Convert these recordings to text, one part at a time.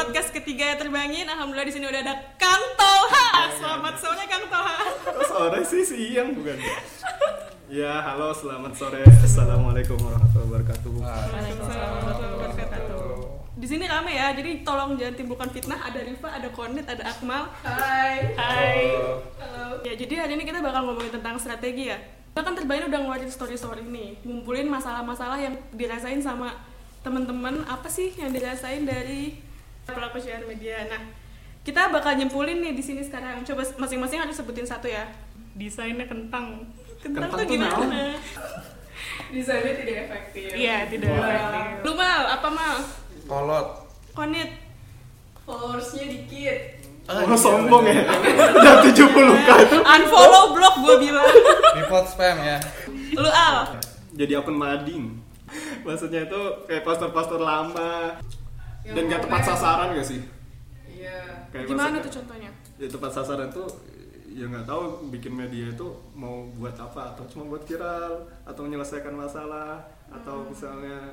podcast ketiga yang terbangin. Alhamdulillah di sini udah ada Kang Toha. Selamat sore Kang Toha. Kok sore sih siang bukan? Ya, halo, selamat sore. Assalamualaikum warahmatullahi wabarakatuh. Waalaikumsalam warahmatullahi wabarakatuh. Di sini rame ya, jadi tolong jangan timbulkan fitnah. Ada Rifa, ada Konit, ada Akmal. Hai. Hai. Halo. Ya, jadi hari ini kita bakal ngomongin tentang strategi ya. Kita kan terbaik udah ngeluarin story-story nih, ngumpulin masalah-masalah yang dirasain sama teman-teman. Apa sih yang dirasain dari pelaku sosial media? Nah, kita bakal nyimpulin nih di sini sekarang. Coba masing-masing harus sebutin satu ya. Desainnya kentang. Kentang, Kentang tuh gimana? desainnya tidak efektif Iya, tidak Wah. efektif. Lu mal, apa mal? kolot Konit. followersnya dikit Oh, sombong ya. Udah 70k itu. Unfollow blog gue bilang. report spam ya Lu al. Jadi akun mading. Maksudnya itu kayak pastor-pastor lama Yang dan gak tepat sasaran gak sih? iya Kayak Gimana tuh contohnya? Ya tepat sasaran tuh ya nggak tahu bikin media itu mau buat apa atau cuma buat viral atau menyelesaikan masalah atau misalnya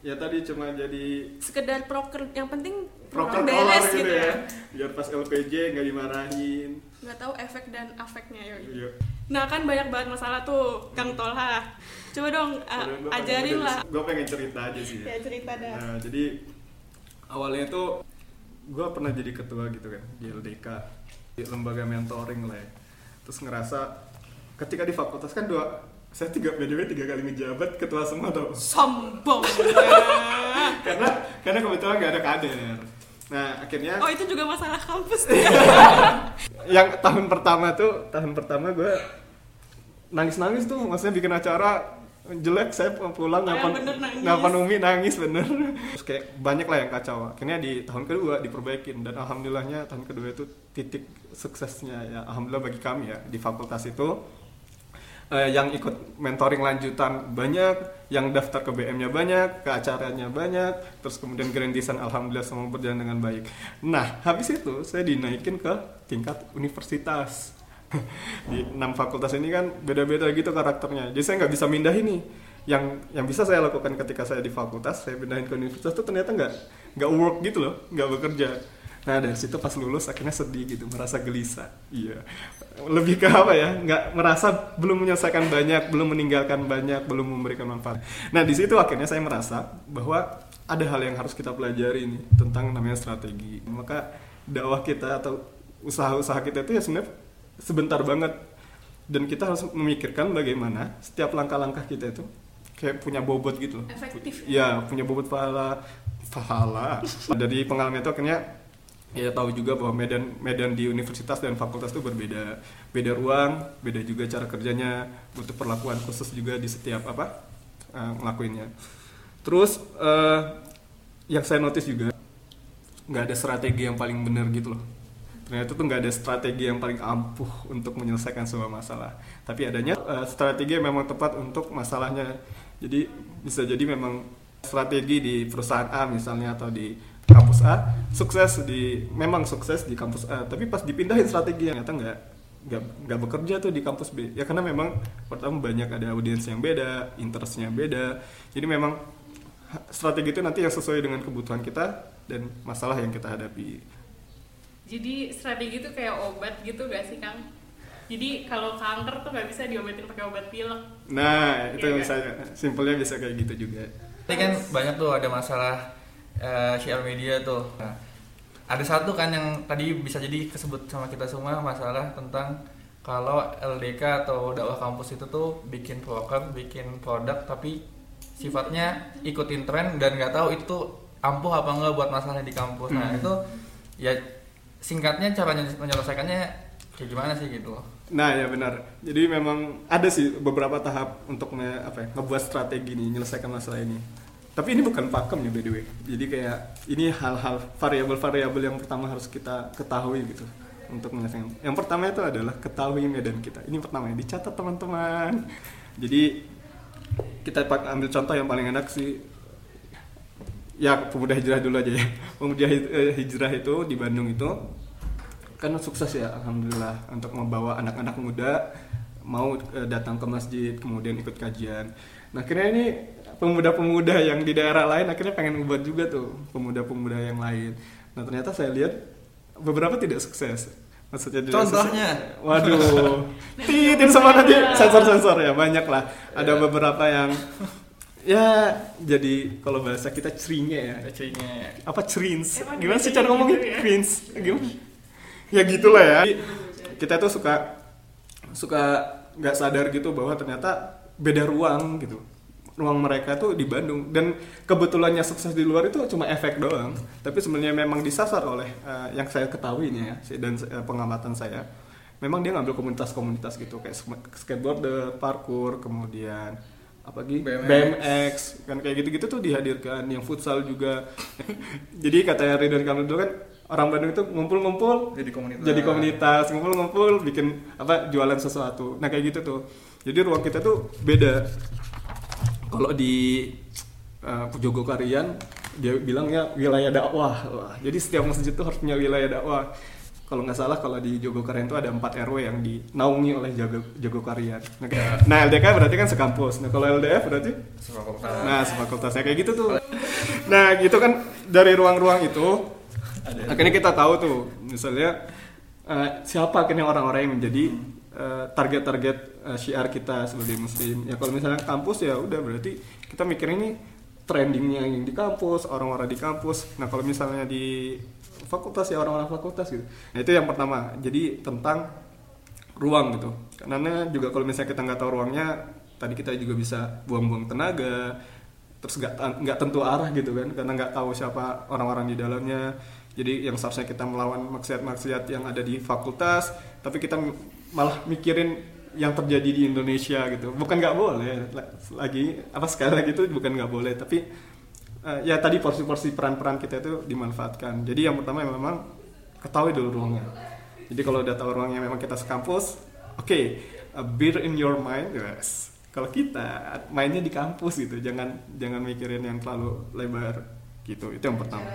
ya tadi cuma jadi Sekedar proker, yang penting proker beres gitu, gitu ya. ya biar pas LPJ nggak dimarahin Nggak tahu efek dan afeknya ya. Iya. Nah kan banyak banget masalah tuh, Kang Tolha. Coba dong uh, ajarin lah. gue pengen cerita aja sih Ya cerita dah. Nah, jadi awalnya tuh gue pernah jadi ketua gitu kan di LDK di lembaga mentoring lah ya. Terus ngerasa ketika di fakultas kan dua saya tiga BDW tiga kali ngejabat ketua semua tuh Sombong. karena karena kebetulan nggak ada kader. Nah akhirnya oh itu juga masalah kampus. yang tahun pertama tuh tahun pertama gue nangis nangis tuh maksudnya bikin acara jelek saya pulang yang ngapain bener nangis. ngapain umi nangis bener terus kayak banyak lah yang kacau akhirnya di tahun kedua diperbaikin dan alhamdulillahnya tahun kedua itu titik suksesnya ya alhamdulillah bagi kami ya di fakultas itu eh, yang ikut mentoring lanjutan banyak, yang daftar ke BM-nya banyak, ke acaranya banyak, terus kemudian grand design alhamdulillah semua berjalan dengan baik. Nah, habis itu saya dinaikin ke tingkat universitas. Di enam fakultas ini kan beda-beda gitu karakternya. Jadi saya nggak bisa mindah ini. Yang yang bisa saya lakukan ketika saya di fakultas, saya pindahin ke universitas itu ternyata nggak nggak work gitu loh, nggak bekerja. Nah dari situ pas lulus akhirnya sedih gitu, merasa gelisah. Iya, lebih ke apa ya? Nggak merasa belum menyelesaikan banyak, belum meninggalkan banyak, belum memberikan manfaat. Nah di situ akhirnya saya merasa bahwa ada hal yang harus kita pelajari nih tentang namanya strategi. Maka dakwah kita atau usaha-usaha kita itu ya sebenarnya sebentar banget dan kita harus memikirkan bagaimana setiap langkah-langkah kita itu kayak punya bobot gitu. Efektif. Ya, punya bobot pahala pahala. Dari pengalaman itu akhirnya ya tahu juga bahwa medan medan di universitas dan fakultas itu berbeda. Beda ruang, beda juga cara kerjanya, butuh perlakuan khusus juga di setiap apa eh, ngelakuinnya. Terus eh, yang saya notice juga nggak ada strategi yang paling benar gitu loh ternyata tuh nggak ada strategi yang paling ampuh untuk menyelesaikan sebuah masalah. Tapi adanya eh, strategi yang memang tepat untuk masalahnya. Jadi bisa jadi memang strategi di perusahaan A misalnya atau di kampus A sukses di memang sukses di kampus A. Tapi pas dipindahin strategi yang ternyata nggak nggak nggak bekerja tuh di kampus B. Ya karena memang pertama banyak ada audiens yang beda interestnya beda. Jadi memang strategi itu nanti yang sesuai dengan kebutuhan kita dan masalah yang kita hadapi Jadi strategi itu kayak obat gitu gak sih Kang? Jadi kalau kanker tuh nggak bisa diobatin pakai obat pilek. Nah, itu Iya, bisa simpelnya bisa kayak gitu juga. ini kan banyak tuh ada masalah eh, share media tuh nah, ada satu kan yang tadi bisa jadi kesebut sama kita semua masalah tentang kalau LDK atau dakwah kampus itu tuh bikin program, bikin produk tapi sifatnya ikutin tren dan nggak tahu itu ampuh apa enggak buat masalahnya di kampus. Nah, Hmm. itu ya singkatnya cara menyelesaikannya kayak gimana sih gitu. Nah, ya benar. Jadi memang ada sih beberapa tahap untuk nge, apa ya, ngebuat strategi nih menyelesaikan masalah ini. Tapi ini bukan pakem ya by the way. Jadi kayak ini hal-hal variabel-variabel yang pertama harus kita ketahui gitu untuk menyelesaikan. Yang pertama itu adalah ketahui medan kita. Ini pertama ya dicatat teman-teman. Jadi kita ambil contoh yang paling enak sih ya pemuda hijrah dulu aja ya. Pemuda eh, hijrah itu di Bandung itu kan sukses ya alhamdulillah untuk membawa anak-anak muda mau eh, datang ke masjid kemudian ikut kajian. Nah akhirnya ini pemuda-pemuda yang di daerah lain akhirnya pengen ubah juga tuh pemuda-pemuda yang lain. Nah ternyata saya lihat beberapa tidak sukses. Maksudnya tidak Contohnya? sukses. waduh. Titin sama nanti. Sensor-sensor ya banyak lah ada beberapa yang ya jadi kalau bahasa kita ceringe ya. Kecilnya. apa cerins Emang gimana sih cara ngomongnya? gitu ya? cerins gimana? Ya gitulah ya. Jadi, kita tuh suka suka nggak sadar gitu bahwa ternyata beda ruang gitu. Ruang mereka tuh di Bandung. Dan kebetulannya sukses di luar itu cuma efek doang. Tapi sebenarnya memang disasar oleh eh, yang saya ketahui nih ya dan eh, pengamatan saya. Memang dia ngambil komunitas-komunitas gitu. Kayak skateboarder parkour kemudian apa lagi BMX. BMX kan kayak gitu-gitu tuh dihadirkan. Yang futsal juga. Jadi katanya Ridwan Kamil dulu kan orang Bandung itu ngumpul-ngumpul. Jadi komunitas. jadi komunitas ngumpul-ngumpul bikin apa jualan sesuatu. Nah kayak gitu tuh. Jadi ruang kita tuh beda. Kalau di uh, Jogokarian dia bilangnya wilayah dakwah. Wah, jadi setiap masjid tuh harus punya wilayah dakwah kalau nggak salah kalau di Jogokarian itu ada 4 RW yang dinaungi oleh Jago, Jogokarian nah, kayak- nah LDK berarti kan sekampus nah kalau LDF berarti Sefakultas. Nah, sefakultasnya kayak gitu tuh. Nah, gitu kan dari ruang-ruang itu akhirnya kita tahu tuh, misalnya eh, siapa akhirnya orang-orang yang menjadi eh, target-target eh, syiar kita sebagai muslim. Ya kalau misalnya kampus ya udah berarti kita mikir ini trendingnya yang di kampus, orang-orang di kampus. Nah, kalau misalnya di fakultas ya orang-orang fakultas gitu. Nah, itu yang pertama. Jadi tentang ruang gitu karena juga kalau misalnya kita nggak tahu ruangnya tadi kita juga bisa buang-buang tenaga terus nggak nggak tentu arah gitu kan karena nggak tahu siapa orang-orang di dalamnya jadi yang seharusnya kita melawan maksiat-maksiat yang ada di fakultas tapi kita malah mikirin yang terjadi di Indonesia gitu bukan nggak boleh la- lagi apa sekali lagi itu bukan nggak boleh tapi eh, ya tadi porsi-porsi peran-peran kita itu dimanfaatkan jadi yang pertama memang ketahui dulu ruangnya jadi kalau udah tahu ruangnya memang kita sekampus, oke, a beer in your mind, yes. Kalau kita mainnya di kampus gitu, jangan jangan mikirin yang terlalu lebar gitu. Itu yang pertama.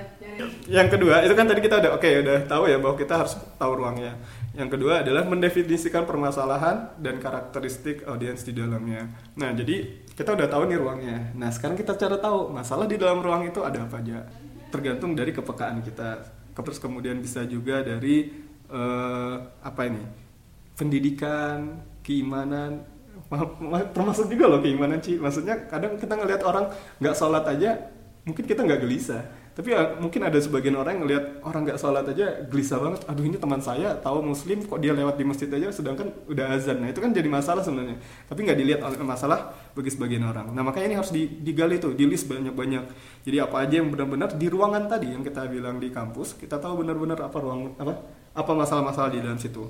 Yang kedua, itu kan tadi kita udah oke udah tahu ya bahwa kita harus tahu ruangnya. Yang kedua adalah mendefinisikan permasalahan dan karakteristik audiens di dalamnya. Nah, jadi kita udah tahu nih ruangnya. Nah, sekarang kita cara tahu masalah di dalam ruang itu ada apa aja. Tergantung dari kepekaan kita. Terus kemudian bisa juga dari eh, apa ini? Pendidikan, keimanan, ma- ma- termasuk juga loh keimanan sih. Maksudnya kadang kita ngelihat orang nggak sholat aja, mungkin kita nggak gelisah. Tapi ya, mungkin ada sebagian orang yang ngelihat orang nggak sholat aja gelisah banget. Aduh ini teman saya tahu muslim kok dia lewat di masjid aja, sedangkan udah azan. Nah itu kan jadi masalah sebenarnya. Tapi nggak dilihat masalah bagi sebagian orang. Nah makanya ini harus di- digali tuh, di list banyak-banyak. Jadi apa aja yang benar-benar di ruangan tadi yang kita bilang di kampus, kita tahu benar-benar apa ruang apa apa masalah-masalah di dalam situ.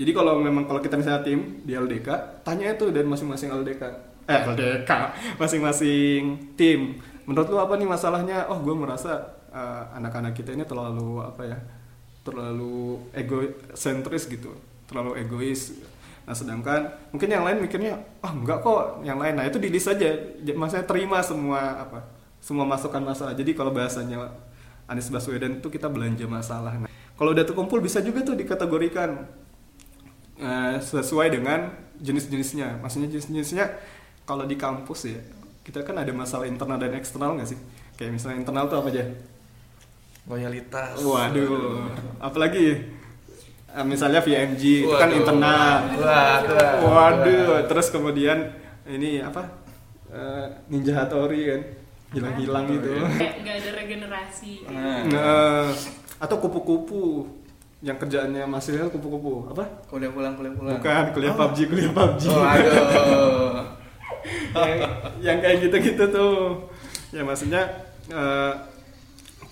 Jadi kalau memang kalau kita misalnya tim di LDK, tanya itu dari masing-masing LDK. Eh LDK, masing-masing tim. Menurut lu apa nih masalahnya? Oh, gue merasa eh, anak-anak kita ini terlalu apa ya? Terlalu egosentris gitu, terlalu egois. Nah, sedangkan mungkin yang lain mikirnya, ah enggak kok, yang lain. Nah, itu di list aja. Maksudnya terima semua apa? Semua masukan masalah. Jadi kalau bahasanya Anies Baswedan itu kita belanja masalah. Nah, kalau udah terkumpul bisa juga tuh dikategorikan eh, sesuai dengan jenis-jenisnya. Maksudnya jenis-jenisnya kalau di kampus ya kita kan ada masalah internal dan eksternal nggak sih? Kayak misalnya internal tuh apa aja? Loyalitas. Waduh, apalagi eh, misalnya VMG itu kan Waduh. internal. Waduh. Waduh, terus kemudian ini apa? Eh, Ninja Hattori kan hilang-hilang gitu. kayak nggak ada regenerasi Nah, Nah, atau kupu-kupu yang kerjaannya mahasiswa kupu-kupu apa? kuliah pulang, kuliah pulang. Bukan kuliah PUBG, kuliah PUBG. Oh, aduh. Yang, kayak gitu-gitu tuh. Ya maksudnya eh,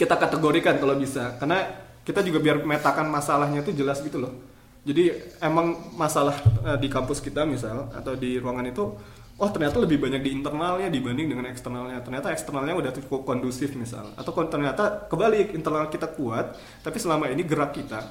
kita kategorikan kalau bisa, karena kita juga biar metakan masalahnya itu jelas gitu loh. Jadi emang masalah eh, di kampus kita misal atau di ruangan itu, oh ternyata lebih banyak di internalnya dibanding dengan eksternalnya. Ternyata eksternalnya udah cukup kondusif misal, atau ternyata kebalik internal kita kuat, tapi selama ini gerak kita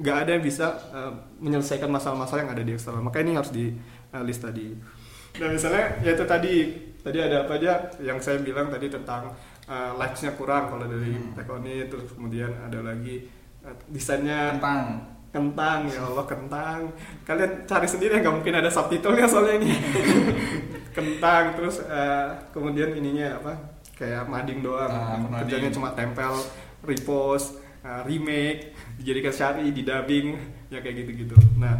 nggak ada yang bisa eh, menyelesaikan masalah-masalah yang ada di eksternal. Maka ini harus di eh, list tadi. Nah misalnya ya itu tadi. Tadi ada apa aja? Yang saya bilang tadi tentang uh, likes-nya kurang kalau dari Hmm. Tekoni terus kemudian ada lagi uh, desainnya Kentang. kentang ya Allah kentang. Kalian cari sendiri nggak mungkin ada subtitlenya soalnya ini. Kentang terus eh, kemudian ininya apa? Kayak mading doang. Ah, mading. kerjanya cuma tempel repost eh, remake dijadikan syari di dubbing ya kayak gitu gitu nah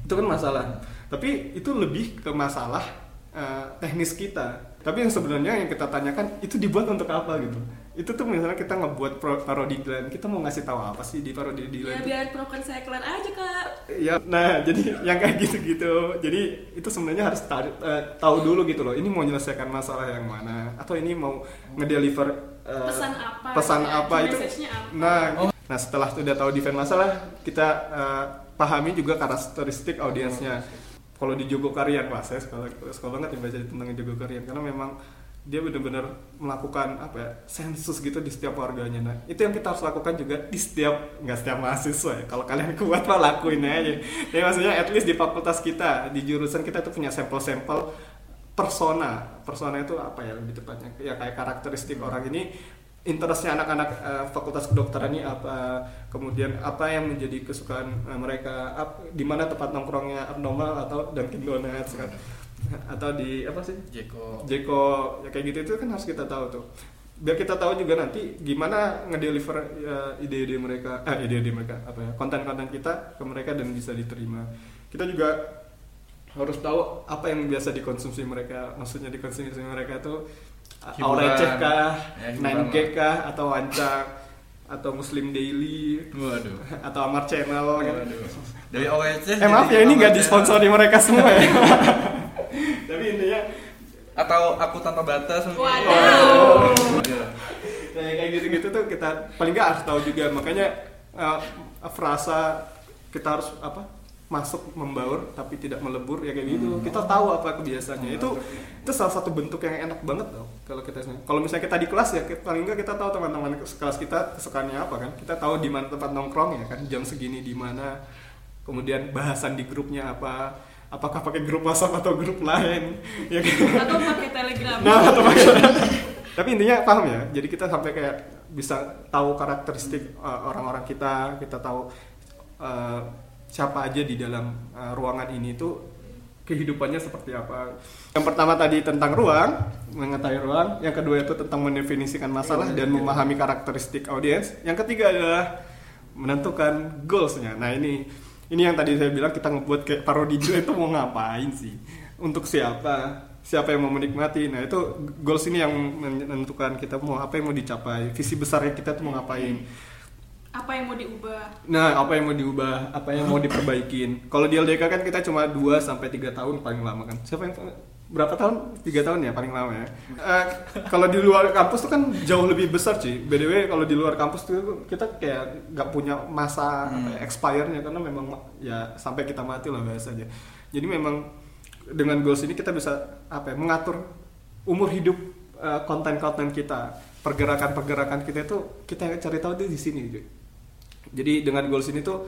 itu kan masalah tapi itu lebih ke masalah eh, teknis kita tapi yang sebenarnya yang kita tanyakan itu dibuat untuk apa gitu itu tuh misalnya kita ngebuat parodi Dilan kita mau ngasih tahu apa sih di parodi Ya Dilan itu? biar proker saya kelar aja kak. ya nah jadi yang kayak gitu-gitu jadi itu sebenarnya harus ta- eh, tahu dulu gitu loh ini mau menyelesaikan masalah yang mana atau ini mau ngedeliver eh, Pesan apa? pesan ya, apa itu apa? nah Oh. nah setelah sudah tahu defend masalah kita eh, pahami juga karakteristik audiensnya kalau di Jogokarian wah saya sekolah sekolah banget ya baca tentang Jogokarian karena memang dia benar-benar melakukan apa ya sensus gitu di setiap warganya. Nah itu yang kita harus lakukan juga di setiap nggak setiap mahasiswa ya. Kalau kalian kuat mah lakuin aja. Ya maksudnya at least di fakultas kita di jurusan kita tuh punya sampel-sampel persona. Persona itu apa ya lebih tepatnya ya kayak karakteristik orang ini interestnya anak-anak eh, fakultas kedokteran ini apa kemudian apa yang menjadi kesukaan eh, mereka ap- di mana tempat nongkrongnya abnormal atau Dunkin Donuts kan? Atau di apa sih? Jeko. Jeko ya kayak gitu itu kan harus kita tahu tuh. Biar kita tahu juga nanti gimana ngedeliver ya, ide-ide mereka eh ide-ide mereka apa ya konten-konten kita ke mereka dan bisa diterima. Kita juga harus tahu apa yang biasa dikonsumsi mereka maksudnya dikonsumsi mereka tuh Hiburan. Aureceh kah, Ya, hiburan 9 kah atau Wancak atau Muslim Daily waduh atau Amar Channel gitu. waduh dari OEC Eh maaf ya ini nggak disponsori mereka semua ya. Tapi intinya atau aku tanpa batas mungkin Waduh. Iya. Nah, kayak gitu-gitu tuh kita paling nggak harus tahu juga makanya uh, frasa kita harus apa masuk membaur tapi tidak melebur ya kayak gitu. Kita tahu apa kebiasaannya. Itu itu salah satu bentuk yang enak banget loh kalau kita kalau misalnya kita di kelas ya kita- paling nggak kita tahu teman-teman kelas kita kesukaannya apa kan. Kita tahu di mana tempat nongkrong ya kan jam segini di mana. Kemudian bahasan di grupnya apa apakah pakai grup WhatsApp atau grup lain ya kan. Atau pakai telegram. Nah, atau pakai Tapi intinya paham ya. Jadi kita sampai kayak bisa tahu karakteristik uh, orang-orang kita, kita tahu uh, siapa aja di dalam uh, ruangan ini itu kehidupannya seperti apa. Yang pertama tadi tentang ruang, mengetahui ruang. Yang kedua itu tentang mendefinisikan masalah dan memahami karakteristik audiens. Yang ketiga adalah menentukan goalsnya. Nah ini ini yang tadi saya bilang kita ngebuat kayak parodi juga itu mau ngapain sih? Untuk siapa? Siapa yang mau menikmati? Nah itu goals ini yang menentukan kita mau apa yang mau dicapai, visi besarnya kita tuh mau ngapain. Apa yang mau diubah? Nah, apa yang mau diubah, apa yang mau diperbaikin. Kalau di LDK kan kita cuma 2 sampai 3 tahun paling lama kan. Siapa yang berapa tahun? 3 tahun ya paling lama ya. Eh, kalau di luar kampus tuh kan jauh lebih besar sih. BDW kalau di luar kampus tuh kita kayak nggak punya masa apa ya, expire-nya karena memang ma- ya sampai kita mati lah bahasanya. Jadi memang dengan goals ini kita bisa apa ya, mengatur umur hidup eh, konten-konten kita, pergerakan-pergerakan kita itu kita cari tahu tuh di sini gitu. Jadi dengan goals ini tuh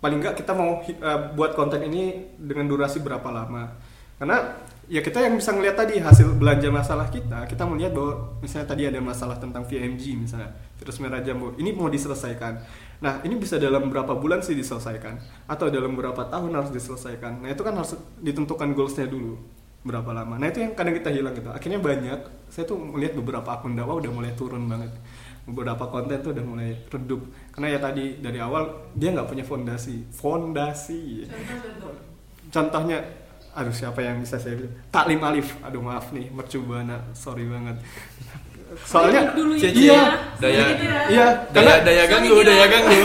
paling nggak kita mau eh, buat konten ini dengan durasi berapa lama. Karena ya kita yang bisa ngelihat tadi hasil belanja masalah kita, kita melihat bahwa misalnya tadi ada masalah tentang VMG misalnya, virus merah jambu, ini mau diselesaikan. Nah, ini bisa dalam berapa bulan sih diselesaikan atau dalam berapa tahun harus diselesaikan. Nah, itu kan harus ditentukan goalsnya dulu berapa lama. Nah, itu yang kadang kita hilang gitu. Akhirnya banyak, saya tuh melihat beberapa akun dakwah udah mulai turun banget beberapa konten tuh udah mulai redup. Karena ya tadi dari awal dia nggak punya fondasi. Fondasi. Contoh-contoh. contohnya aduh siapa yang bisa saya bilang? Taklim alif. Aduh maaf nih mercubana sorry banget. Soalnya dulu iya, iya, ya. daya ya. iya daya karena daya ganggu daya ganggu.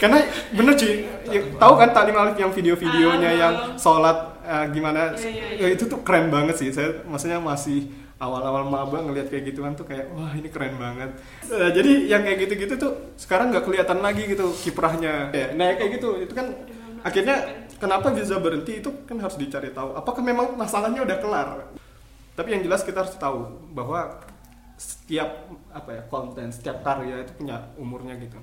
Karena bener cuy ya, tahu kan taklim alif yang video-videonya Ah, yang sholat eh, gimana? Iya, ya, iya. itu tuh keren banget sih. Saya maksudnya masih awal-awal maba ngelihat kayak gituan tuh kayak wah ini keren banget. Nah, jadi yang kayak gitu-gitu tuh sekarang nggak kelihatan lagi gitu kiprahnya. Ya, nah kayak gitu itu kan akhirnya kenapa bisa berhenti itu kan harus dicari tahu apakah memang masalahnya udah kelar? Tapi yang jelas kita harus tahu bahwa setiap apa ya konten setiap karya itu punya umurnya gitu.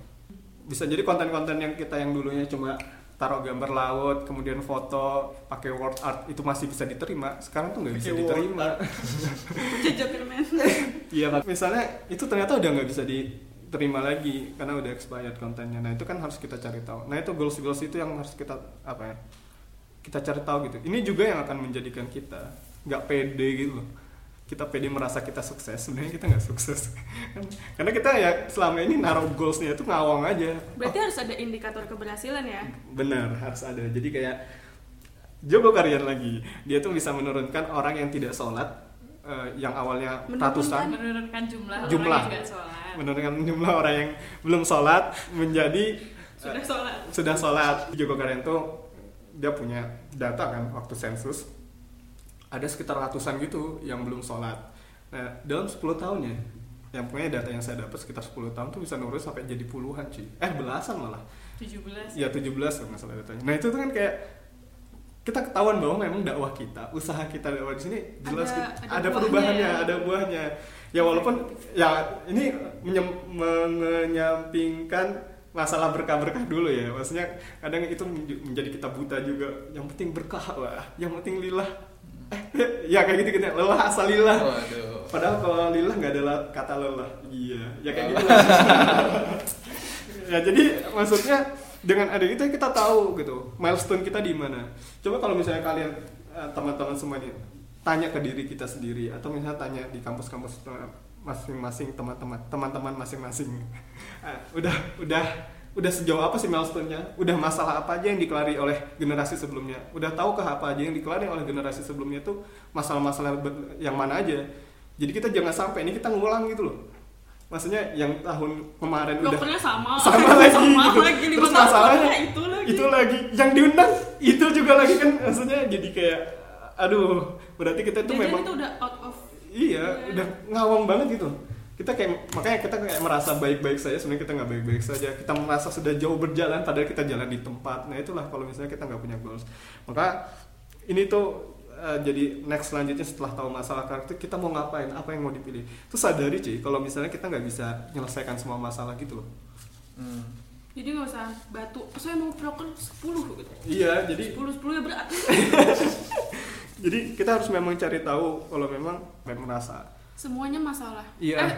Bisa jadi konten-konten yang kita yang dulunya cuma taruh gambar laut kemudian foto pakai word art itu masih bisa diterima. Sekarang tuh nggak bisa diterima. iya kan misalnya itu ternyata udah nggak bisa diterima lagi karena udah expired kontennya. Nah itu kan harus kita cari tahu. Nah itu goals goals itu yang harus kita apa ya kita cari tahu gitu. Ini juga yang akan menjadikan kita nggak pede gitu loh kita pede merasa kita sukses sebenarnya kita nggak sukses. Karena kita ya selama ini naruh goalsnya itu ngawang aja. Berarti harus ada indikator keberhasilan ya. benar harus ada. Jadi kayak Jogo Karyan lagi. Dia tuh bisa menurunkan orang yang tidak sholat eh, yang awalnya Menurunkan ratusan. menurunkan jumlah, Jumlah. orang yang sholat. Menurunkan jumlah orang yang belum sholat menjadi Sudah eh, sholat. sudah sholat. Jogo Karyan tuh dia punya data kan waktu sensus ada sekitar ratusan gitu yang belum sholat. Nah dalam 10 tahun ya yang punya data yang saya dapat sekitar 10 tahun tuh bisa nurun sampai jadi puluhan cuy. Eh belasan malah. 17 ya 17 kalau nggak salah datanya. Nah itu tuh kan kayak kita ketahuan bahwa memang dakwah kita usaha kita dakwah di sini jelas Ada- gitu. ada ada, perubahannya ya. ada buahnya. Ya walaupun ya ini menyem- menyampingkan masalah berkah-berkah dulu ya. Maksudnya kadang itu menj- menjadi kita buta juga. Yang penting berkah lah yang penting lillah ya kayak gitu gitu lelah asal lillah Waduh. Padahal kalau lillah nggak ada la- kata lelah. Iya, ya kayak gitu. ya jadi maksudnya dengan ada itu kita tahu gitu milestone kita di mana. Coba kalau misalnya kalian eh, teman-teman semua nih tanya ke diri kita sendiri atau misalnya tanya di kampus-kampus eh, masing-masing teman-teman teman-teman masing-masing Eh, udah udah udah sejauh apa sih milestone-nya? Udah masalah apa aja yang dikelari oleh generasi sebelumnya? Udah tahukah apa aja yang dikelari oleh generasi sebelumnya tuh masalah-masalah yang mana aja? Jadi kita jangan sampai ini kita ngulang gitu loh. Maksudnya yang tahun kemarin udah sama. sama lagi sama gitu. lagi Terus masalahnya itu lagi. itu lagi yang diundang itu juga lagi kan maksudnya jadi kayak aduh berarti kita itu memang itu udah out of iya Iya. udah ngawang banget gitu kita kayak makanya kita kayak merasa baik-baik saja sebenarnya kita nggak baik-baik saja kita merasa sudah jauh berjalan padahal kita jalan di tempat nah itulah kalau misalnya kita nggak punya goals maka ini tuh eh, jadi next selanjutnya setelah tahu masalah karakter kita mau ngapain apa yang mau dipilih terus sadari cuy kalau misalnya kita nggak bisa menyelesaikan semua masalah gitu loh Hmm. Jadi nggak usah batu. Saya mau proker 10 gitu. iya jadi 10 10 ya berat. jadi kita harus memang cari tahu kalau memang pengen merasa Semuanya masalah. Iya. Eh,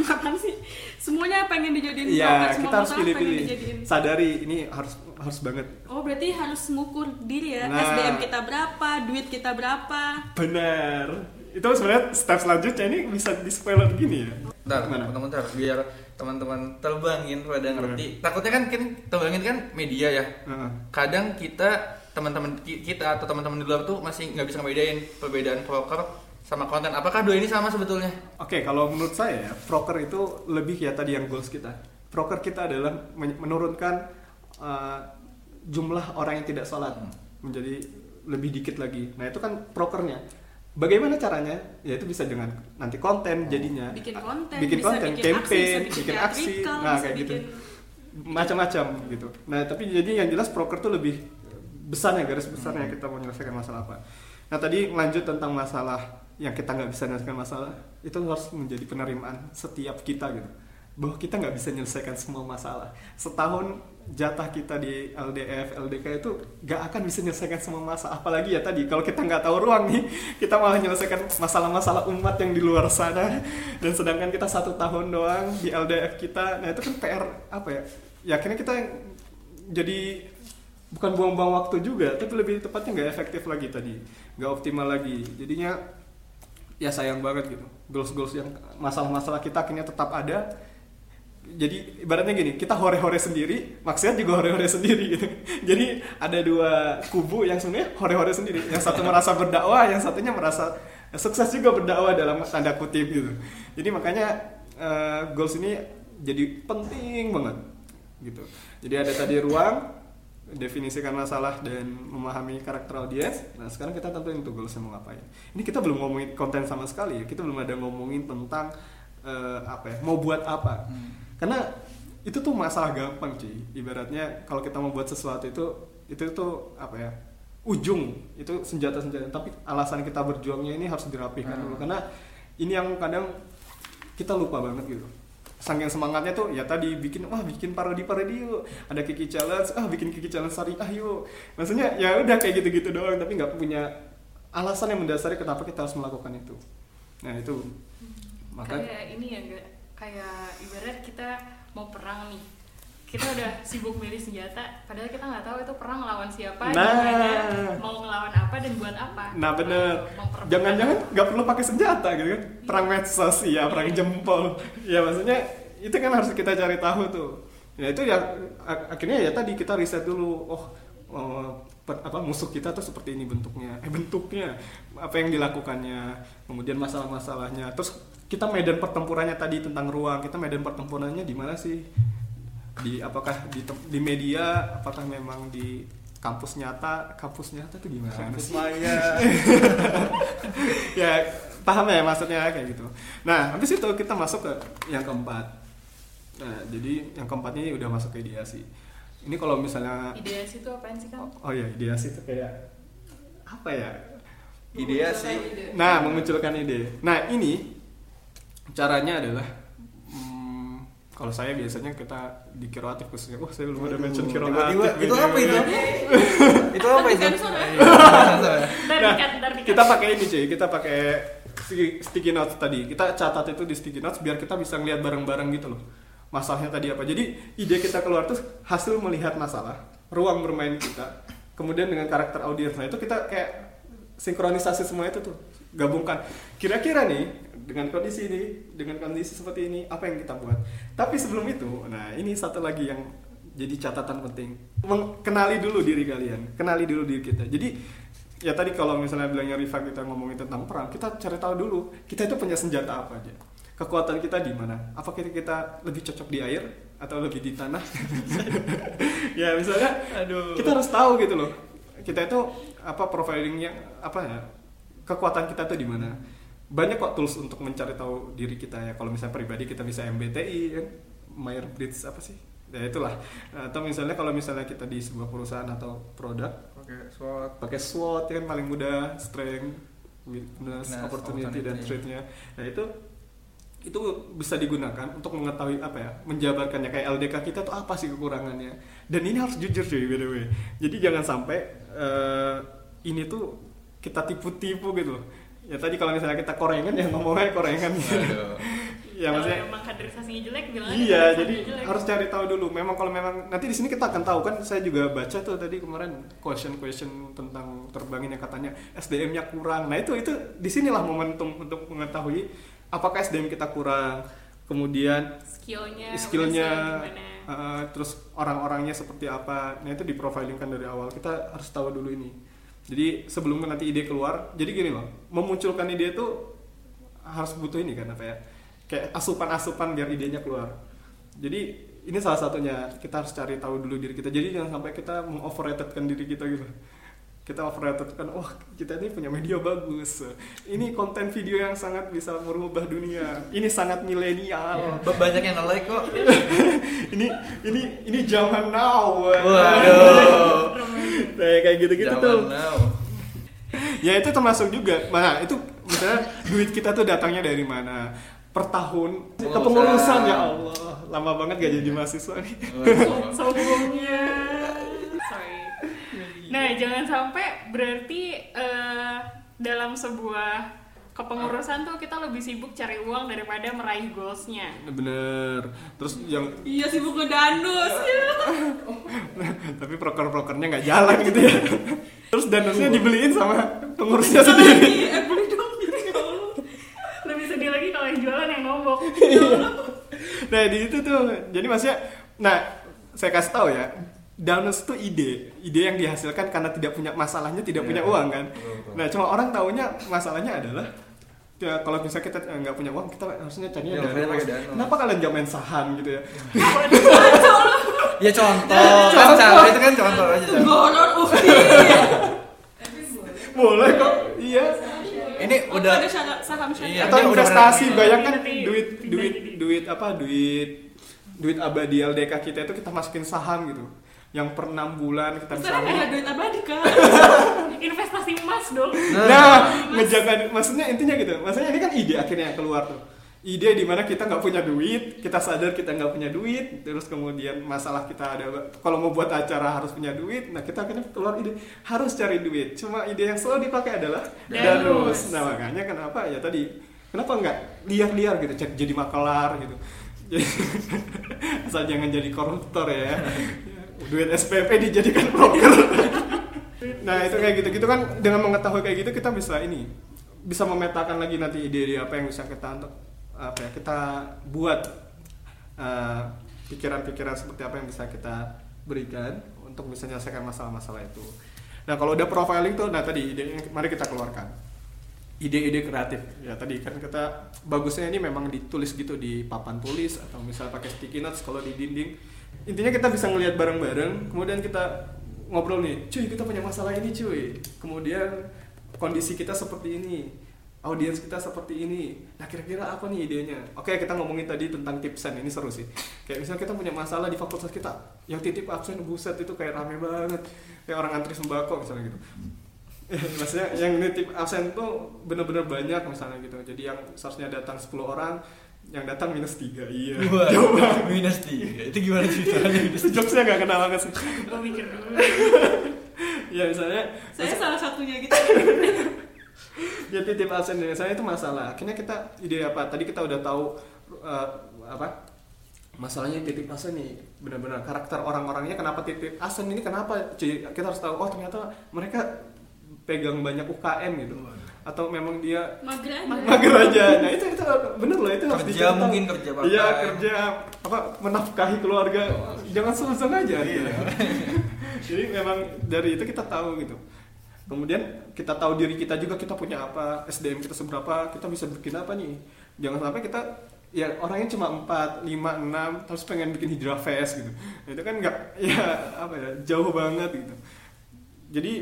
apaan sih? Semuanya pengen dijadiin Iya, proker, semua kita harus pilih-pilih. dijadiin. Sadari ini harus harus banget. Oh berarti harus ngukur diri ya Nah. SDM kita berapa, duit kita berapa Benar. Itu sebenarnya step selanjutnya ini bisa di spoiler gini ya. Bentar, Gimana? bentar, bentar, biar teman-teman terbangin pada ngerti. Takutnya kan kan terbangin kan media ya. Heeh. Kadang kita teman-teman ki- kita atau teman-teman di luar tuh masih nggak bisa ngebedain perbedaan broker sama konten. Apakah dua ini sama sebetulnya? Oke, kalau menurut saya ya, proker itu lebih ya tadi yang goals kita. Proker kita adalah men- menurunkan uh, jumlah orang yang tidak sholat menjadi lebih dikit lagi. Nah itu kan prokernya. Bagaimana caranya? Ya itu bisa dengan nanti konten jadinya. Bikin konten, bikin bisa konten, bikin campaign, aksi, bikin aksi, artikel, nah kayak gitu, macam-macam gitu. Nah tapi jadi yang jelas proker tuh lebih besarnya garis besarnya kita mau menyelesaikan masalah apa. Nah tadi lanjut tentang masalah yang kita nggak bisa menyelesaikan masalah itu harus menjadi penerimaan setiap kita gitu. Bahwa kita nggak bisa menyelesaikan semua masalah. Setahun jatah kita di LDF LDK itu nggak akan bisa menyelesaikan semua masalah. Apalagi ya tadi kalau kita nggak tahu ruang nih kita malah menyelesaikan masalah-masalah umat yang di luar sana. Dan sedangkan kita satu tahun doang di LDF kita nah itu kan PR apa ya? Ya akhirnya kita jadi bukan buang-buang waktu juga tapi lebih tepatnya nggak efektif lagi tadi. Nggak optimal lagi. Jadinya ya sayang banget gitu. Goals-goals yang masalah-masalah kita akhirnya tetap ada. Jadi ibaratnya gini kita hore-hore sendiri maksiat juga hore-hore sendiri gitu. Jadi ada dua kubu yang sebenarnya hore-hore sendiri. Yang satu merasa berdakwah yang satunya merasa sukses juga berdakwah dalam tanda kutip gitu. Jadi makanya eh, goals ini jadi penting banget gitu. Jadi ada tadi ruang definisikan masalah dan memahami karakter audiens. Nah sekarang kita tentuin untuk goalsnya mau ngapain. Ini kita belum ngomongin konten sama sekali ya. Kita belum ada ngomongin tentang eh, apa ya, mau buat apa. Karena itu tuh masalah gampang cuy. Ibaratnya kalau kita mau buat sesuatu itu itu tuh apa ya ujung itu senjata-senjata. Tapi alasan kita berjuangnya ini harus dirapihkan dulu. Karena ini yang kadang kita lupa banget gitu saking semangatnya tuh ya tadi bikin wah bikin parodi parodi yuk. Ada kiki challenge ah bikin kiki challenge syariah yuk. Maksudnya ya udah kayak gitu gitu doang tapi nggak punya alasan yang mendasari kenapa kita harus melakukan itu. Nah itu. Maka kayak ini ya kayak ibarat kita mau perang nih kita udah sibuk milih senjata padahal kita nggak tahu itu perang ngelawan siapa Nah. gimana mau ngelawan apa dan buat apa. Nah bener, jangan-jangan nggak perlu pakai senjata gitu kan? Perang medsos ya, perang jempol. Ya maksudnya itu kan harus kita cari tahu tuh. Ya itu ya ak- akhirnya ya tadi kita riset dulu Oh, oh, per- apa musuh kita tuh seperti ini bentuknya. Eh bentuknya, apa yang dilakukannya. Kemudian masalah-masalahnya. Terus kita medan pertempurannya tadi tentang ruang Kita medan pertempurannya di mana sih? Di apakah di, di media, apakah memang di kampus nyata kampus nyata tuh gimana Kampus sih? maya. ya paham ya maksudnya kayak gitu. Nah habis itu kita masuk ke yang keempat. Nah jadi yang keempat ini udah masuk ke ideasi. Ini kalau misalnya ideasi itu apaan sih kan oh ya ideasi itu kayak apa ya? Ideasi. Nah memunculkan ide. Nah ini caranya adalah kalau saya biasanya kita di kreatif khususnya, wah saya belum ada mention kreatif. Tiba-tiba, itu apa itu? itu apa itu? Nah, kita pakai ini cuy. Kita pakai sticky, notes tadi. Kita catat itu di sticky notes biar kita bisa ngeliat bareng-bareng gitu loh. Masalahnya tadi apa. Jadi ide kita keluar tuh hasil melihat masalah ruang bermain kita kemudian dengan karakter audiens. Nah itu kita kayak sinkronisasi semua itu tuh. Gabungkan. Kira-kira nih dengan kondisi ini dengan kondisi seperti ini apa yang kita buat? Tapi sebelum itu nah ini satu lagi yang jadi catatan penting. Mengenali dulu diri kalian kenali dulu diri kita. Jadi ya tadi kalau misalnya bilangnya Riva kita ngomongin tentang perang kita cari tahu dulu kita itu punya senjata apa aja. Kekuatan kita di mana? Apa kita kita lebih cocok di air atau lebih di tanah? Ya misalnya Aduh. kita harus tahu gitu loh. Kita itu apa profilingnya apa ya kekuatan kita tuh di mana banyak kok tools untuk mencari tahu diri kita ya. Kalau misalnya pribadi kita bisa MBTI kan? Myers Briggs apa sih? Ya itulah. Atau misalnya kalau misalnya kita di sebuah perusahaan atau produk Oke, SWOT. pakai SWOT ya kan? Paling mudah strength weakness opportunity dan threat-nya nah itu itu bisa digunakan untuk mengetahui apa ya menjabarkannya. Kayak LDK kita tuh apa sih kekurangannya? Dan ini harus jujur cuy by the way. Jadi jangan sampai eh, ini tuh kita tipu-tipu gitu loh ya tadi kalau misalnya kita korengan ya ngomongnya korengan Aduh. ya kalau maksudnya memang kaderisasinya jelek bilang aja Iya, jadi jelek. harus cari tahu dulu. Memang kalau memang nanti di sini kita akan tahu kan. Saya juga baca tuh tadi kemarin question-question tentang terbangin yang katanya SDM-nya kurang. Nah itu itu di sinilah momentum untuk mengetahui apakah SDM kita kurang. Kemudian skillnya skillnya, uh, terus orang-orangnya seperti apa. Nah itu di profilingkan dari awal. Kita harus tahu dulu ini. Jadi sebelum nanti ide keluar, jadi gini loh, memunculkan ide itu harus butuh ini kan apa ya? Kayak asupan-asupan biar idenya keluar. Jadi ini salah satunya kita harus cari tahu dulu diri kita. Jadi jangan sampai kita mengoverratedkan diri kita gitu. Kita overratedkan, wah kita ini punya media bagus. Ini konten video yang sangat bisa merubah dunia. Ini sangat milenial. Ba- Banyak yang nge-like kok. ini ini ini zaman now. Waduh. Nah, kayak gitu-gitu Zaman tuh. now. Ya itu termasuk juga. Nah, itu misalnya duit kita tuh datangnya dari mana? Per tahun Pengurusan. kepengurusan ya Allah. Lama banget gak jadi mahasiswa nih. Sombongnya jangan sampai berarti eh, dalam sebuah kepengurusan tuh kita lebih sibuk cari uang daripada meraih goalsnya Bener. Terus yang Iya sibuk ngedandus ya. tapi proker-prokernya nggak jalan gitu ya. Terus danusnya dibeliin sama pengurusnya sendiri. Eh beli dong gitu lebih sedih lagi kalau yang jualan yang nombok Nah di itu tuh, jadi maksudnya, nah saya kasih tahu ya, Danus itu ide, ide yang dihasilkan karena tidak punya masalahnya, tidak punya Iya, uang kan. betul, betul. Nah cuma orang taunya masalahnya adalah, ya kalau misalnya kita eh, nggak punya uang, kita harusnya carinya Ya, makanya pakai Danus. Kenapa kalian gak main saham gitu ya? Ya contoh. Kan cara itu kan contoh aja. Goror boleh. Kok, iya. Ini udah saham. Iya, Atau investasi, bayangkan duit, duit, duit apa, duit, duit abadi LDK kita itu kita masukin saham gitu. Yang per 6 bulan kita bisa ada duit abadi kan. investasi emas dong Nah, ngejaga maksudnya intinya gitu. Maksudnya ini kan ide akhirnya yang keluar tuh. Ide di mana kita nggak punya duit, kita sadar kita nggak punya duit, terus kemudian masalah kita ada kalau mau buat acara harus punya duit. Nah, kita akhirnya keluar ide harus cari duit. Cuma ide yang selalu dipakai adalah Danus. Nah, makanya kenapa ya tadi kenapa nggak liar-liar gitu, cek jadi makelar gitu. asal jangan jadi koruptor ya duit SPP dijadikan broker. Nah itu kayak gitu gitu kan dengan mengetahui kayak gitu kita bisa ini bisa memetakan lagi nanti ide-ide apa yang bisa kita untuk apa ya kita buat uh, pikiran-pikiran seperti apa yang bisa kita berikan untuk bisa menyelesaikan masalah-masalah itu. Nah kalau udah profiling tuh, nah tadi ide mari kita keluarkan. Ide-ide kreatif. Ya tadi kan kita bagusnya ini memang ditulis gitu di papan tulis atau misalnya pakai sticky notes kalau di dinding intinya kita bisa ngelihat bareng-bareng kemudian kita ngobrol nih cuy kita punya masalah ini cuy. Kemudian kondisi kita seperti ini audiens kita seperti ini. Nah kira-kira apa nih idenya? Oke kita ngomongin tadi tentang tipsen ini seru sih. Kayak misalnya kita punya masalah di fakultas kita yang titip absen buset itu kayak rame banget. Kayak orang antri sembako misalnya gitu. Maksudnya yang nitip absen tuh bener-bener banyak misalnya gitu. Jadi yang seharusnya datang 10 orang yang datang minus tiga iya. Wah, coba minus tiga. Itu gimana ceritanya? Minus tiga jokesnya nggak kenal banget sih. Gue mikir dulu. Ya misalnya Saya salah satunya gitu. ya titip absen saya itu masalah. Akhirnya kita ide apa? Tadi kita udah tahu uh, apa? Masalahnya titip absen nih benar-benar karakter orang-orangnya kenapa titip absen ini? Kenapa? Kita harus tahu oh ternyata mereka pegang banyak UKM gitu atau memang dia Mager aja. mager aja nah itu itu bener loh itu harus kerja dicontoh. mungkin kerja part iya time. kerja apa menafkahi keluarga jangan suzon aja Iya. jadi memang dari itu kita tahu gitu kemudian kita tahu diri kita juga kita punya apa SDM kita seberapa kita bisa bikin apa nih jangan sampai kita ya orangnya cuma 4, 5, 6 terus pengen bikin hijrah fest gitu Nah, itu kan nggak ya apa ya jauh banget gitu jadi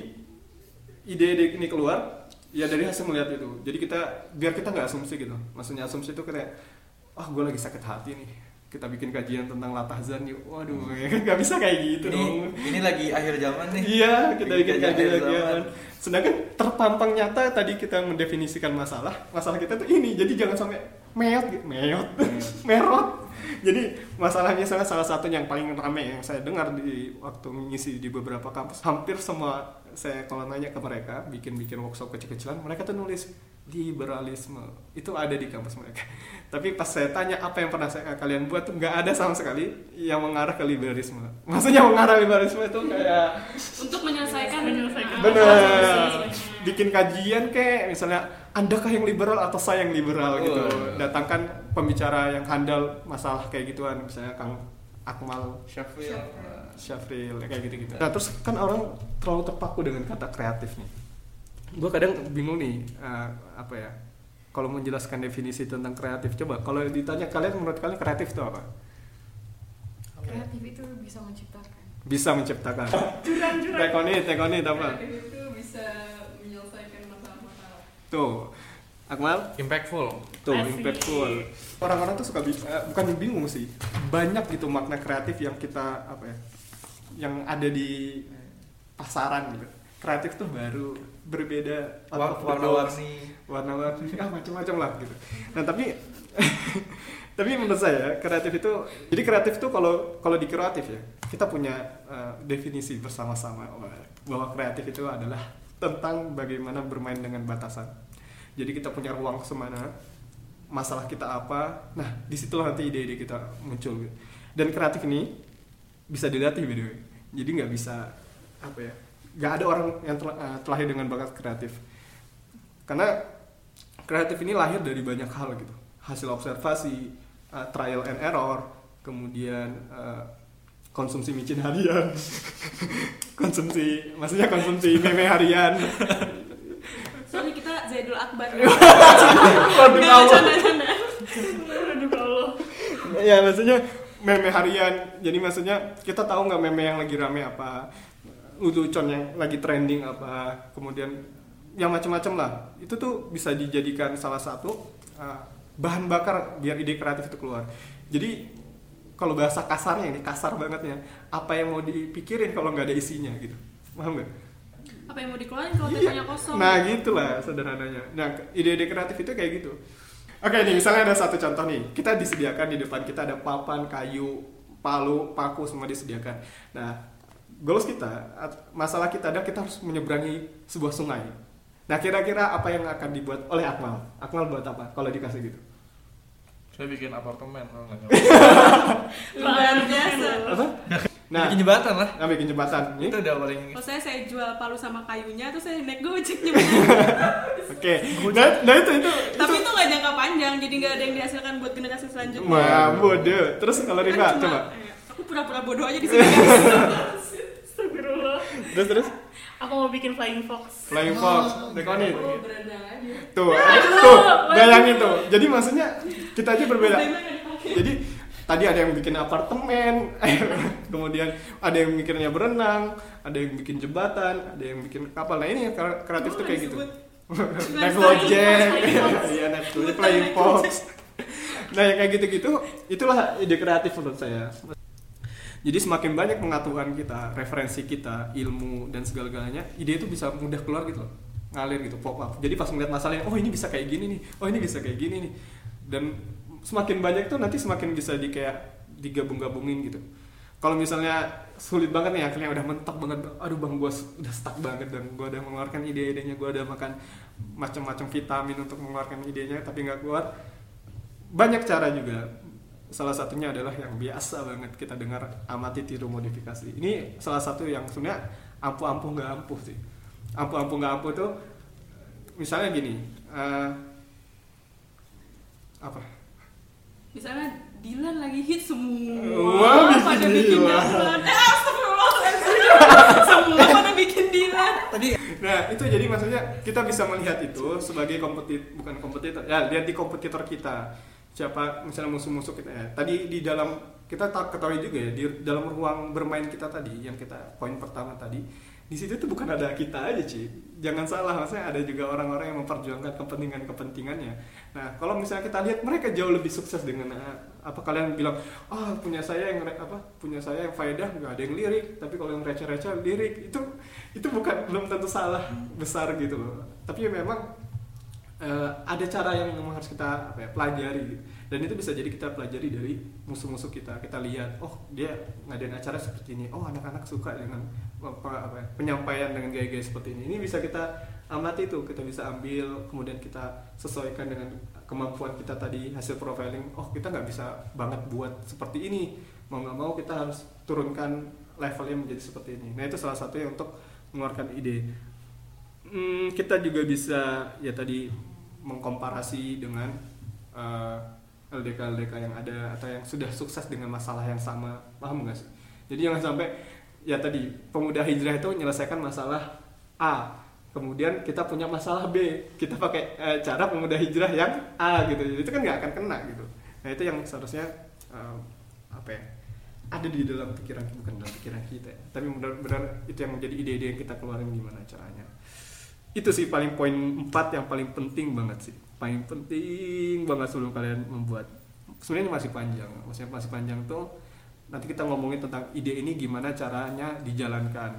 ide-ide ini keluar ya dari hasil melihat itu jadi kita biar kita nggak asumsi gitu maksudnya asumsi itu kayak ah gue lagi sakit hati nih kita bikin kajian tentang latahzan yuk waduh ya kan nggak bisa kayak gitu ini dong ini lagi akhir zaman nih Iya, kita bikin Bikin kajian akhir kajian. zaman. Sedangkan terpampang nyata tadi kita mendefinisikan masalah, masalah kita tuh ini. Jadi jangan sampai meot, meot, merot. Jadi masalahnya salah salah satu yang paling ramai yang saya dengar di waktu mengisi di beberapa kampus, hampir semua saya kalau nanya ke mereka, bikin-bikin workshop kecil-kecilan, mereka tuh nulis liberalisme itu ada di kampus mereka. Tapi pas saya tanya apa yang pernah saya, kalian buat tuh nggak ada sama sekali yang mengarah ke liberalisme. Maksudnya mengarah liberalisme itu kayak Untuk menyelesaikan Menyelesaikan bener masalah. bikin kajian kayak misalnya andakah yang liberal atau saya yang liberal gitu Oh. datangkan pembicara yang handal masalah kayak gituan misalnya kang Akmal Syafil Syafril kayak gitu gitu nah terus kan orang terlalu terpaku dengan kata kreatif nih. Gue kadang bingung nih eh, apa ya kalau menjelaskan definisi tentang kreatif coba kalau ditanya kalian menurut kalian kreatif itu apa? Kreatif itu bisa menciptakan. Bisa menciptakan. Tekonit tekonit apa? Kreatif itu bisa menyelesaikan masalah-masalah. tuh. Akmal? Impactful. Tuh Asik. impactful. Orang-orang tuh suka bi- eh, bukan bingung sih. Banyak gitu makna kreatif yang kita apa ya yang ada di pasaran gitu. Kreatif tuh baru berbeda warna-warni. Warna-warni ah macam-macam lah gitu. Nah tapi tapi menurut saya kreatif itu jadi kreatif tuh kalau kalau di kreatif ya kita punya eh, definisi bersama-sama bahwa kreatif itu adalah tentang bagaimana bermain dengan batasan. Jadi kita punya ruang semana masalah kita apa nah di situlah nanti ide-ide kita muncul gitu. dan kreatif ini bisa dilatih by the way jadi nggak bisa apa ya nggak ada orang yang tel- eh, terlahir dengan bakat kreatif karena kreatif ini lahir dari banyak hal gitu hasil observasi uh, trial and error kemudian uh, konsumsi micin harian konsumsi maksudnya konsumsi meme harian Soalnya kita Zaidul Akbar. Waduh, Nggak, Allah. canda-canda. aduh Allah ya maksudnya meme harian jadi maksudnya kita tahu nggak meme yang lagi rame apa lucuan yang lagi trending apa kemudian yang macam-macam lah itu tuh bisa dijadikan salah satu uh, bahan bakar biar ide kreatif itu keluar jadi kalau bahasa kasarnya ini kasar bangetnya apa yang mau dipikirin kalau nggak ada isinya gitu paham nggak Apa yang mau dikeluarin kalau Iya. kosong? Nah gitulah sederhananya. Nah ide-ide kreatif itu kayak gitu. Oke nih misalnya ada satu contoh nih. Kita disediakan di depan kita ada papan, kayu, palu, paku semua disediakan. Nah goals kita, masalah kita adalah kita harus menyeberangi sebuah sungai. Nah kira-kira apa yang akan dibuat oleh Akmal? Akmal buat apa kalau dikasih gitu? Saya bikin apartemen. Oh, luar biasa nah bikin jembatan lah. nah, bikin jembatan ini Itu udah paling kalau saya saya jual palu sama kayunya terus saya naik gojek nyebutnya oke nah, nah itu itu tapi itu nggak jangka panjang jadi nggak ada yang dihasilkan buat generasi selanjutnya Wah, bodoh. Terus kalau Kan Riva, cuma- coba. eh, aku pura-pura bodoh aja di sini guys. Astagfirullah. Terus terus. Aku mau bikin flying fox. Flying Fox, Dekonit. Oh, berenang aja. Tuh, tuh, bayangin tuh. Jadi maksudnya kita aja berbeda. Jadi tadi ada yang bikin apartemen, kemudian ada yang mikirnya berenang, ada yang bikin jembatan, ada yang bikin kapal. Nah ini kre- kreatif tuh kayak gitu. Naik Gojek, iya naik Gojek, Flying Fox. Nah yang kayak gitu-gitu, itulah ide kreatif menurut saya. Jadi semakin banyak pengetahuan kita, referensi kita, ilmu dan segala-galanya, ide itu bisa mudah keluar gitu loh. Ngalir gitu, pop up. Jadi pas ngeliat masalahnya, oh ini bisa kayak gini nih, oh ini bisa kayak gini nih. Dan semakin banyak tuh nanti semakin bisa di kayak digabung-gabungin gitu. Kalau misalnya sulit banget nih akhirnya udah mentok banget, aduh bang gua s- udah stuck banget dan gua udah mengeluarkan ide-idenya, gua udah makan macam-macam vitamin untuk mengeluarkan idenya tapi nggak keluar. Banyak cara juga. Salah satunya adalah yang biasa banget kita dengar amati tiru modifikasi. Ini salah satu yang sebenarnya ampuh-ampuh nggak ampuh sih. Ampuh-ampuh nggak ampuh tuh misalnya gini eh, apa? Misalnya Dilan lagi hit semua. Wah, bikin pada bikin Dilan. Dilan eh astagfirullahaladzim. Semua pada bikin Dilan tadi nah itu jadi maksudnya kita bisa melihat itu sebagai kompetit bukan kompetitor ya lihat di kompetitor kita. Siapa misalnya musuh-musuh kita ya. Tadi di dalam kita tak ketahui juga ya di dalam ruang bermain kita tadi yang kita poin pertama tadi di situ tuh bukan ada kita aja sih jangan salah maksudnya ada juga orang-orang yang memperjuangkan kepentingan kepentingannya. Nah kalau misalnya kita lihat mereka jauh lebih sukses dengan eh, apa kalian bilang ah punya saya yang apa punya saya yang faedah nggak ada yang lirik tapi kalau yang receh-receh lirik. Itu itu bukan belum tentu salah besar gitu loh. Tapi ya memang eh, ada cara yang memang harus kita apa ya, pelajari gitu. dan itu bisa jadi kita pelajari dari musuh-musuh kita. Kita lihat oh dia ngadain acara seperti ini. Oh anak-anak suka dengan apa, apa ya, penyampaian dengan gaya-gaya seperti ini. Ini bisa kita amati tuh kita bisa ambil kemudian kita sesuaikan dengan kemampuan kita tadi hasil profiling. Oh kita nggak bisa banget buat seperti ini. Mau nggak mau kita harus turunkan levelnya menjadi seperti ini. Nah itu salah satunya untuk mengeluarkan ide. Hmm, kita juga bisa ya tadi mengkomparasi dengan eh, LDK-LDK yang ada atau yang sudah sukses dengan masalah yang sama. Paham nggak sih? Jadi jangan sampai ya tadi pemuda hijrah itu menyelesaikan masalah A. Kemudian kita punya masalah B. Kita pakai eh, cara pemuda hijrah yang A gitu. Itu kan nggak akan kena gitu. Nah itu yang seharusnya eh, apa ya ada di dalam pikiran bukan dalam pikiran kita. Ya. tapi benar-benar itu yang menjadi ide-ide yang kita keluarin gimana caranya. Itu sih paling poin 4 yang paling penting banget sih. Paling penting banget sebelum kalian membuat. Sebenarnya masih panjang. Maksudnya masih panjang tuh nanti kita ngomongin tentang ide ini gimana caranya dijalankan.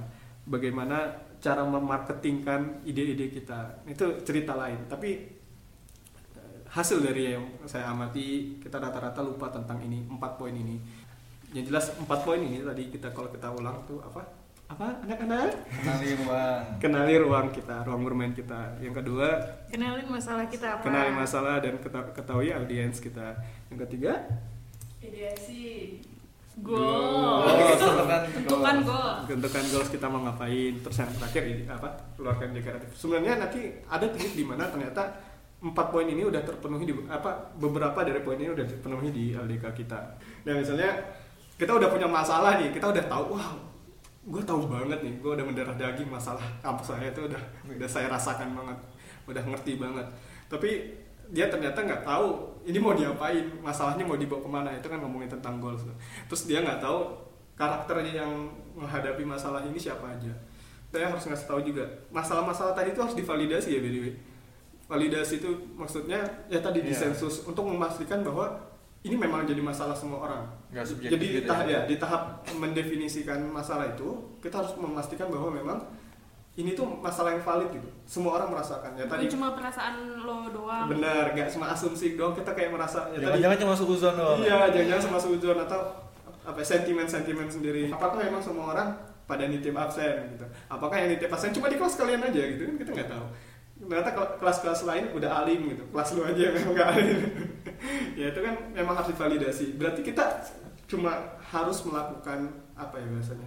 Bagaimana cara memarketingkan ide-ide kita. Itu cerita lain. Tapi eh, hasil dari yang saya amati kita rata-rata lupa tentang ini empat poin ini. Yang jelas empat poin ini tadi kita kalau kita ulang tuh apa? Apa? Anak-anak kenali ruang. Kenali ruang kita ruang bermain kita. Yang kedua Kenalin masalah kita apa? kenali masalah dan keta- ketahui audiens kita. Yang ketiga? Ideasi. Goal. oh tentukan tentukan goal tentukan goals kita mau ngapain? Terus yang terakhir ini apa keluarkan ide kreatif sebenarnya nanti ada titik di mana ternyata empat poin ini udah terpenuhi di apa beberapa dari poin ini udah terpenuhi di LDK kita. Nah misalnya kita udah punya masalah nih kita udah tahu wah gue tahu banget nih gue udah mendarah daging masalah kampus saya itu udah udah saya rasakan banget udah ngerti banget. Tapi dia ternyata nggak tahu ini mau diapain masalahnya mau dibawa ke mana itu kan ngomongin tentang goals. Terus dia nggak tahu karakternya yang menghadapi masalah ini siapa aja. Saya harus ngasih tahu juga. Masalah-masalah tadi itu harus divalidasi ya BDW validasi itu maksudnya ya tadi Iya. disensus untuk memastikan bahwa ini memang jadi masalah semua orang. Nggak jadi di gitu tahap ya. ya di tahap mendefinisikan masalah itu kita harus memastikan bahwa memang ini tuh masalah yang valid gitu. Semua orang merasakan ya bukan tadi cuma perasaan lo doang. Benar nggak cuma asumsi doang kita kayak merasa ya tadi jangan-jangan cuma suzon doang iya jangan-jangan sama suzon atau apa sentimen-sentimen sendiri. Apakah memang semua orang pada nitip absen gitu? Apakah yang nitip absen cuma di kelas kalian aja gitu kan? Kita nggak tahu. Ternyata kel- kelas-kelas lain udah alim gitu. Kelas lu aja yang memang gak alim. Ya itu kan memang harus divalidasi. Berarti kita cuma harus melakukan apa ya biasanya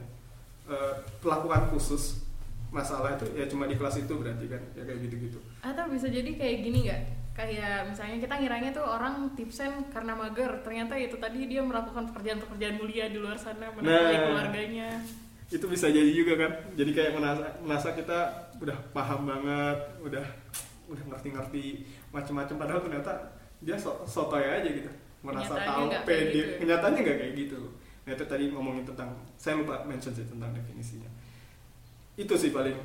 Eh, pelakukan khusus masalah itu ya cuma di kelas itu berarti kan ya kayak gitu-gitu Atau bisa jadi kayak gini nggak? Kayak misalnya kita ngiranya tuh orang tipsen karena mager, ternyata itu tadi dia melakukan pekerjaan-pekerjaan mulia di luar sana menafkahi Nah. keluarganya. itu bisa jadi juga kan jadi kayak merasa, merasa kita udah paham banget udah udah ngerti-ngerti macam-macam padahal ternyata dia so sotoy aja gitu merasa tahu pede gitu ya. kenyataannya nggak kayak gitu nah itu tadi ngomongin tentang saya lupa mention sih tentang definisinya itu sih paling.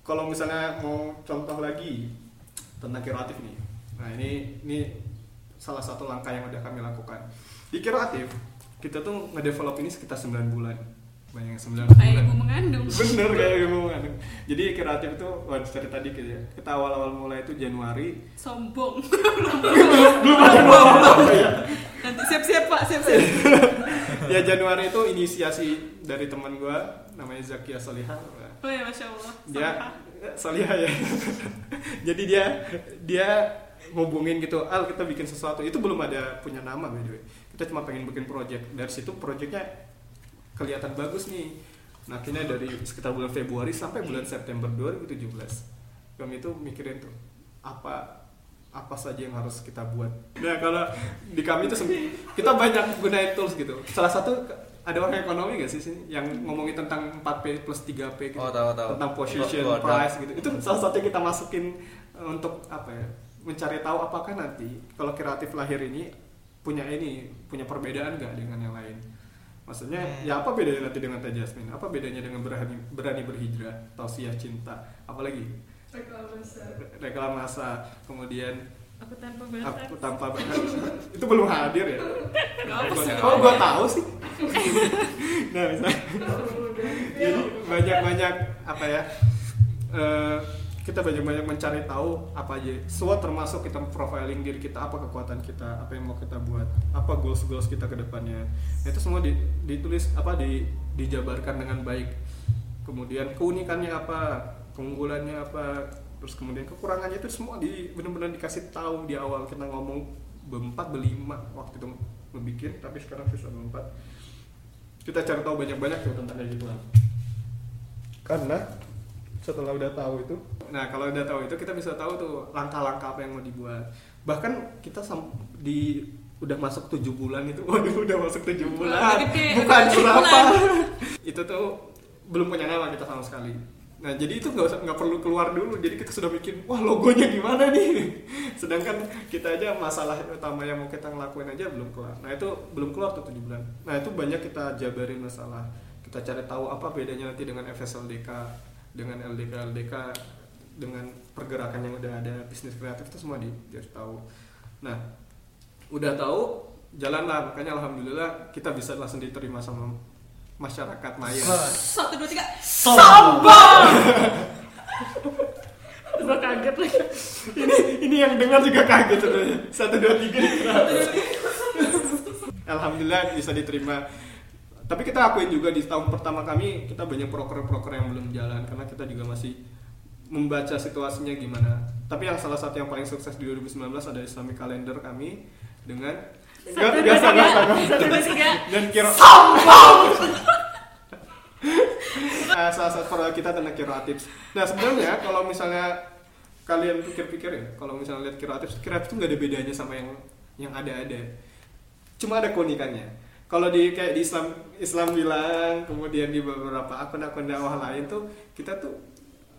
Kalau misalnya mau contoh lagi tentang kreatif nih nah ini ini salah satu langkah yang udah kami lakukan. Di kreatif kita tuh ngedevelop ini sekitar 9 bulan. Banyak 9 kayak bulan. ibu mengandung. Bener kayak ibu mengandung. Jadi kreatif itu wah dari tadi gitu ya. Kita awal-awal mulai itu Januari. Sombong. Belum ada apa ya nanti siap-siap pak siap-siap. Ya Januari itu inisiasi dari teman gua namanya Zakia Salihah. Oh ya masya allah. Dia Salah. Salihah ya. Jadi dia dia ngubungin gitu al kita bikin sesuatu. Itu belum ada punya nama by the way. Kita cuma pengen bikin project. Dari situ projectnya kelihatan bagus nih. Nah akhirnya dari sekitar bulan Februari sampai bulan September 2017 kami itu mikirin tuh apa apa saja yang harus kita buat. Nah kalau di kami itu kita banyak gunain tools gitu. Salah satu ada orang ekonomi gak sih sini? Yang ngomongin tentang 4P plus 3P gitu. Oh, tahu, tahu. tentang position Gua- gua ada. price gitu. Itu salah satu yang kita masukin eh, untuk apa ya? Mencari tahu apakah nanti kalau kreatif lahir ini punya ini punya perbedaan nggak dengan yang lain. Maksudnya Hmm. ya apa bedanya nanti dengan Teh Jasmine? Apa bedanya dengan berani berani berhijrah tausiah cinta? Apalagi? Reklamasa kemudian Aku tanpa batas. aku tanpa itu belum hadir ya? Nggak apa sih. oh gua tahu sih? Nah misalnya jadi banyak banyak apa ya eh, kita banyak banyak mencari tahu apa aja. SWOT termasuk kita profiling diri kita apa kekuatan kita apa yang mau kita buat apa goals goals kita ke depannya. Itu semua di- ditulis apa di dijabarkan dengan baik. Kemudian keunikannya apa keunggulannya apa terus kemudian kekurangannya itu semua di benar-benar dikasih tahu di awal. Kita ngomong berempat berlima waktu itu membikin tapi sekarang sisa berempat. Kita cari tahu banyak-banyak tuh tentang kayak gitu. Karena setelah udah tahu itu nah kalau udah tahu itu kita bisa tahu tuh langkah-langkah apa yang mau dibuat. Bahkan kita di udah masuk tujuh bulan itu waduh udah masuk tujuh bulan. gede, bukan berapa. bulan. itu tuh belum punya nama kita sama sekali nah jadi itu nggak nggak perlu keluar dulu. Jadi kita sudah bikin wah logonya gimana nih? Sedangkan kita aja masalah utama yang mau kita ngelakuin aja belum keluar. Nah itu belum keluar tuh tujuh bulan. Nah itu banyak kita jabarin masalah. Kita cari tahu apa bedanya nanti dengan FSLDK dengan LDK LDK dengan pergerakan yang udah ada bisnis kreatif itu semua di dia tahu. Nah udah tahu jalan lah makanya alhamdulillah kita bisa langsung diterima sama masyarakat Maya satu dua tiga. Gue kaget lagi. ini ini yang dengar juga kaget. Sebenarnya satu dua tiga. Alhamdulillah bisa diterima. Tapi kita akuin juga di tahun pertama kami kita banyak proker-proker yang belum jalan karena kita juga masih membaca situasinya gimana. Tapi yang salah satu yang paling sukses di 2019 ada Islamic Calendar kami dengan Biasa. Satu, dua, tiga. dan kira Eh, salah satu produk kita tentang kreatif. Nah sebenarnya kalau misalnya kalian pikir-pikir ya, kalau misalnya lihat kreatif, kreatif itu nggak ada bedanya sama yang yang ada-ada. Cuma ada keunikannya. Kalau di kayak di Islam Islam bilang, kemudian di beberapa akun-akun dakwah lain tuh kita tuh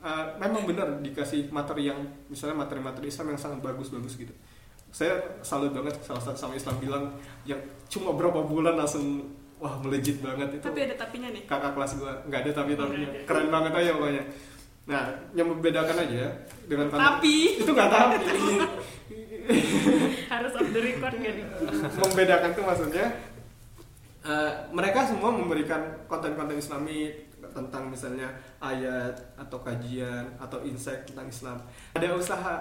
eh, memang benar dikasih materi yang misalnya materi-materi Islam yang sangat bagus-bagus gitu. Saya salut banget salah satu sama Islam bilang yang cuma berapa bulan langsung wah melejit banget itu. Tapi ada tapinya nih. Kakak kelas gua. Nggak ada tapi tapi Nggak ada. keren banget aja pokoknya. Nah yang membedakan aja dengan konten- Tapi. itu nggak tapi. Harus off the record gak nih? membedakan tuh maksudnya eh, mereka semua memberikan konten-konten islami tentang misalnya ayat atau kajian atau insight tentang Islam. Ada usaha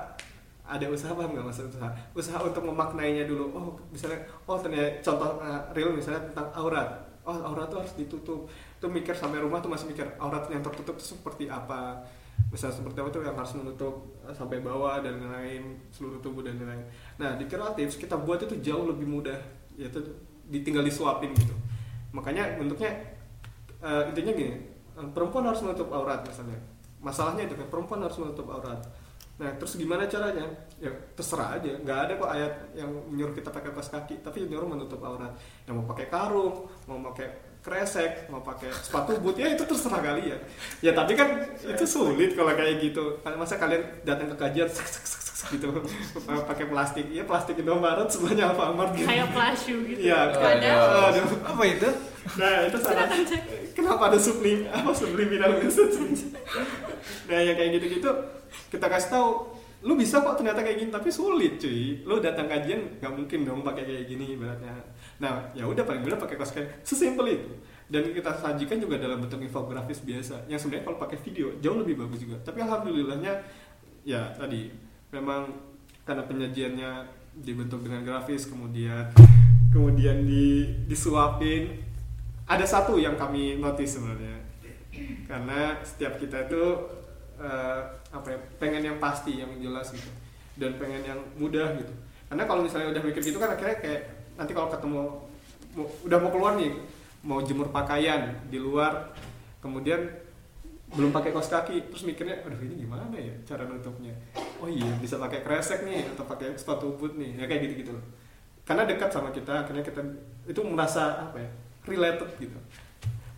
ada usaha paham nggak maksud usaha. Usaha untuk memaknainya dulu. Oh misalnya oh ternyata contoh eh, real misalnya tentang aurat. Oh aurat tuh harus ditutup. Tuh mikir sampai rumah tuh masih mikir aurat yang tertutup tuh seperti apa? Misalnya seperti apa tuh yang harus menutup eh, sampai bawah dan lain-lain seluruh tubuh dan lain-lain. Nah di kreatif kita buat itu jauh lebih mudah. Yaitu ditinggal disuapin gitu. Makanya bentuknya eh, intinya gini. Perempuan harus menutup aurat misalnya. Masalahnya itu kan perempuan harus menutup aurat nah terus gimana caranya? Ya terserah aja. Nggak ada kok ayat yang menyuruh kita pakai kaos kaki. Tapi nyuruh menutup aurat. Yang mau pakai karung mau pakai kresek mau pakai sepatu boot ya itu terserah kali ya ya tapi kan itu sulit kalau kayak gitu. Masa kalian datang ke kajian sek, sek, sek, sek, gitu. Pakai plastik. Ya plastik Indomaret semuanya Alfamart gitu kayak plashu gitu. Iya, aduh. apa itu? Nah itu salah. Kenapa ada sublim apa subliminal message? nah yang kayak gitu-gitu kita kasih tahu lu bisa kok ternyata kayak gini tapi sulit cuy. Lu datang kajian nggak mungkin dong pakai kayak gini ibaratnya. Nah ya udah paling benar pakai kaos kayak sesimpel itu. Dan kita sajikan juga dalam bentuk infografis biasa yang sebenarnya kalau pakai video jauh lebih bagus juga. Tapi alhamdulillahnya ya tadi memang karena penyajiannya dibentuk dengan grafis kemudian kemudian di disuapin ada satu yang kami notice sebenarnya. Karena setiap kita itu eh, apa ya pengen yang pasti yang jelas gitu. Dan pengen yang mudah gitu. Karena kalau misalnya udah mikir gitu kan akhirnya kayak nanti kalau ketemu mau- udah mau keluar nih mau jemur pakaian di luar kemudian belum pakai kaos kaki terus mikirnya aduh ini gimana ya cara nutupnya? Oh iya bisa pakai kresek nih atau pakai sepatu boot nih. Ya kayak gitu gitu loh. Karena dekat sama kita akhirnya kita itu merasa apa ya related gitu.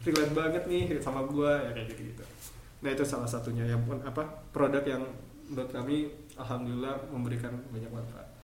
Relate banget nih sama gua ya kayak gitu gitu nah itu salah satunya. Yang pun apa produk yang menurut kami alhamdulillah memberikan banyak manfaat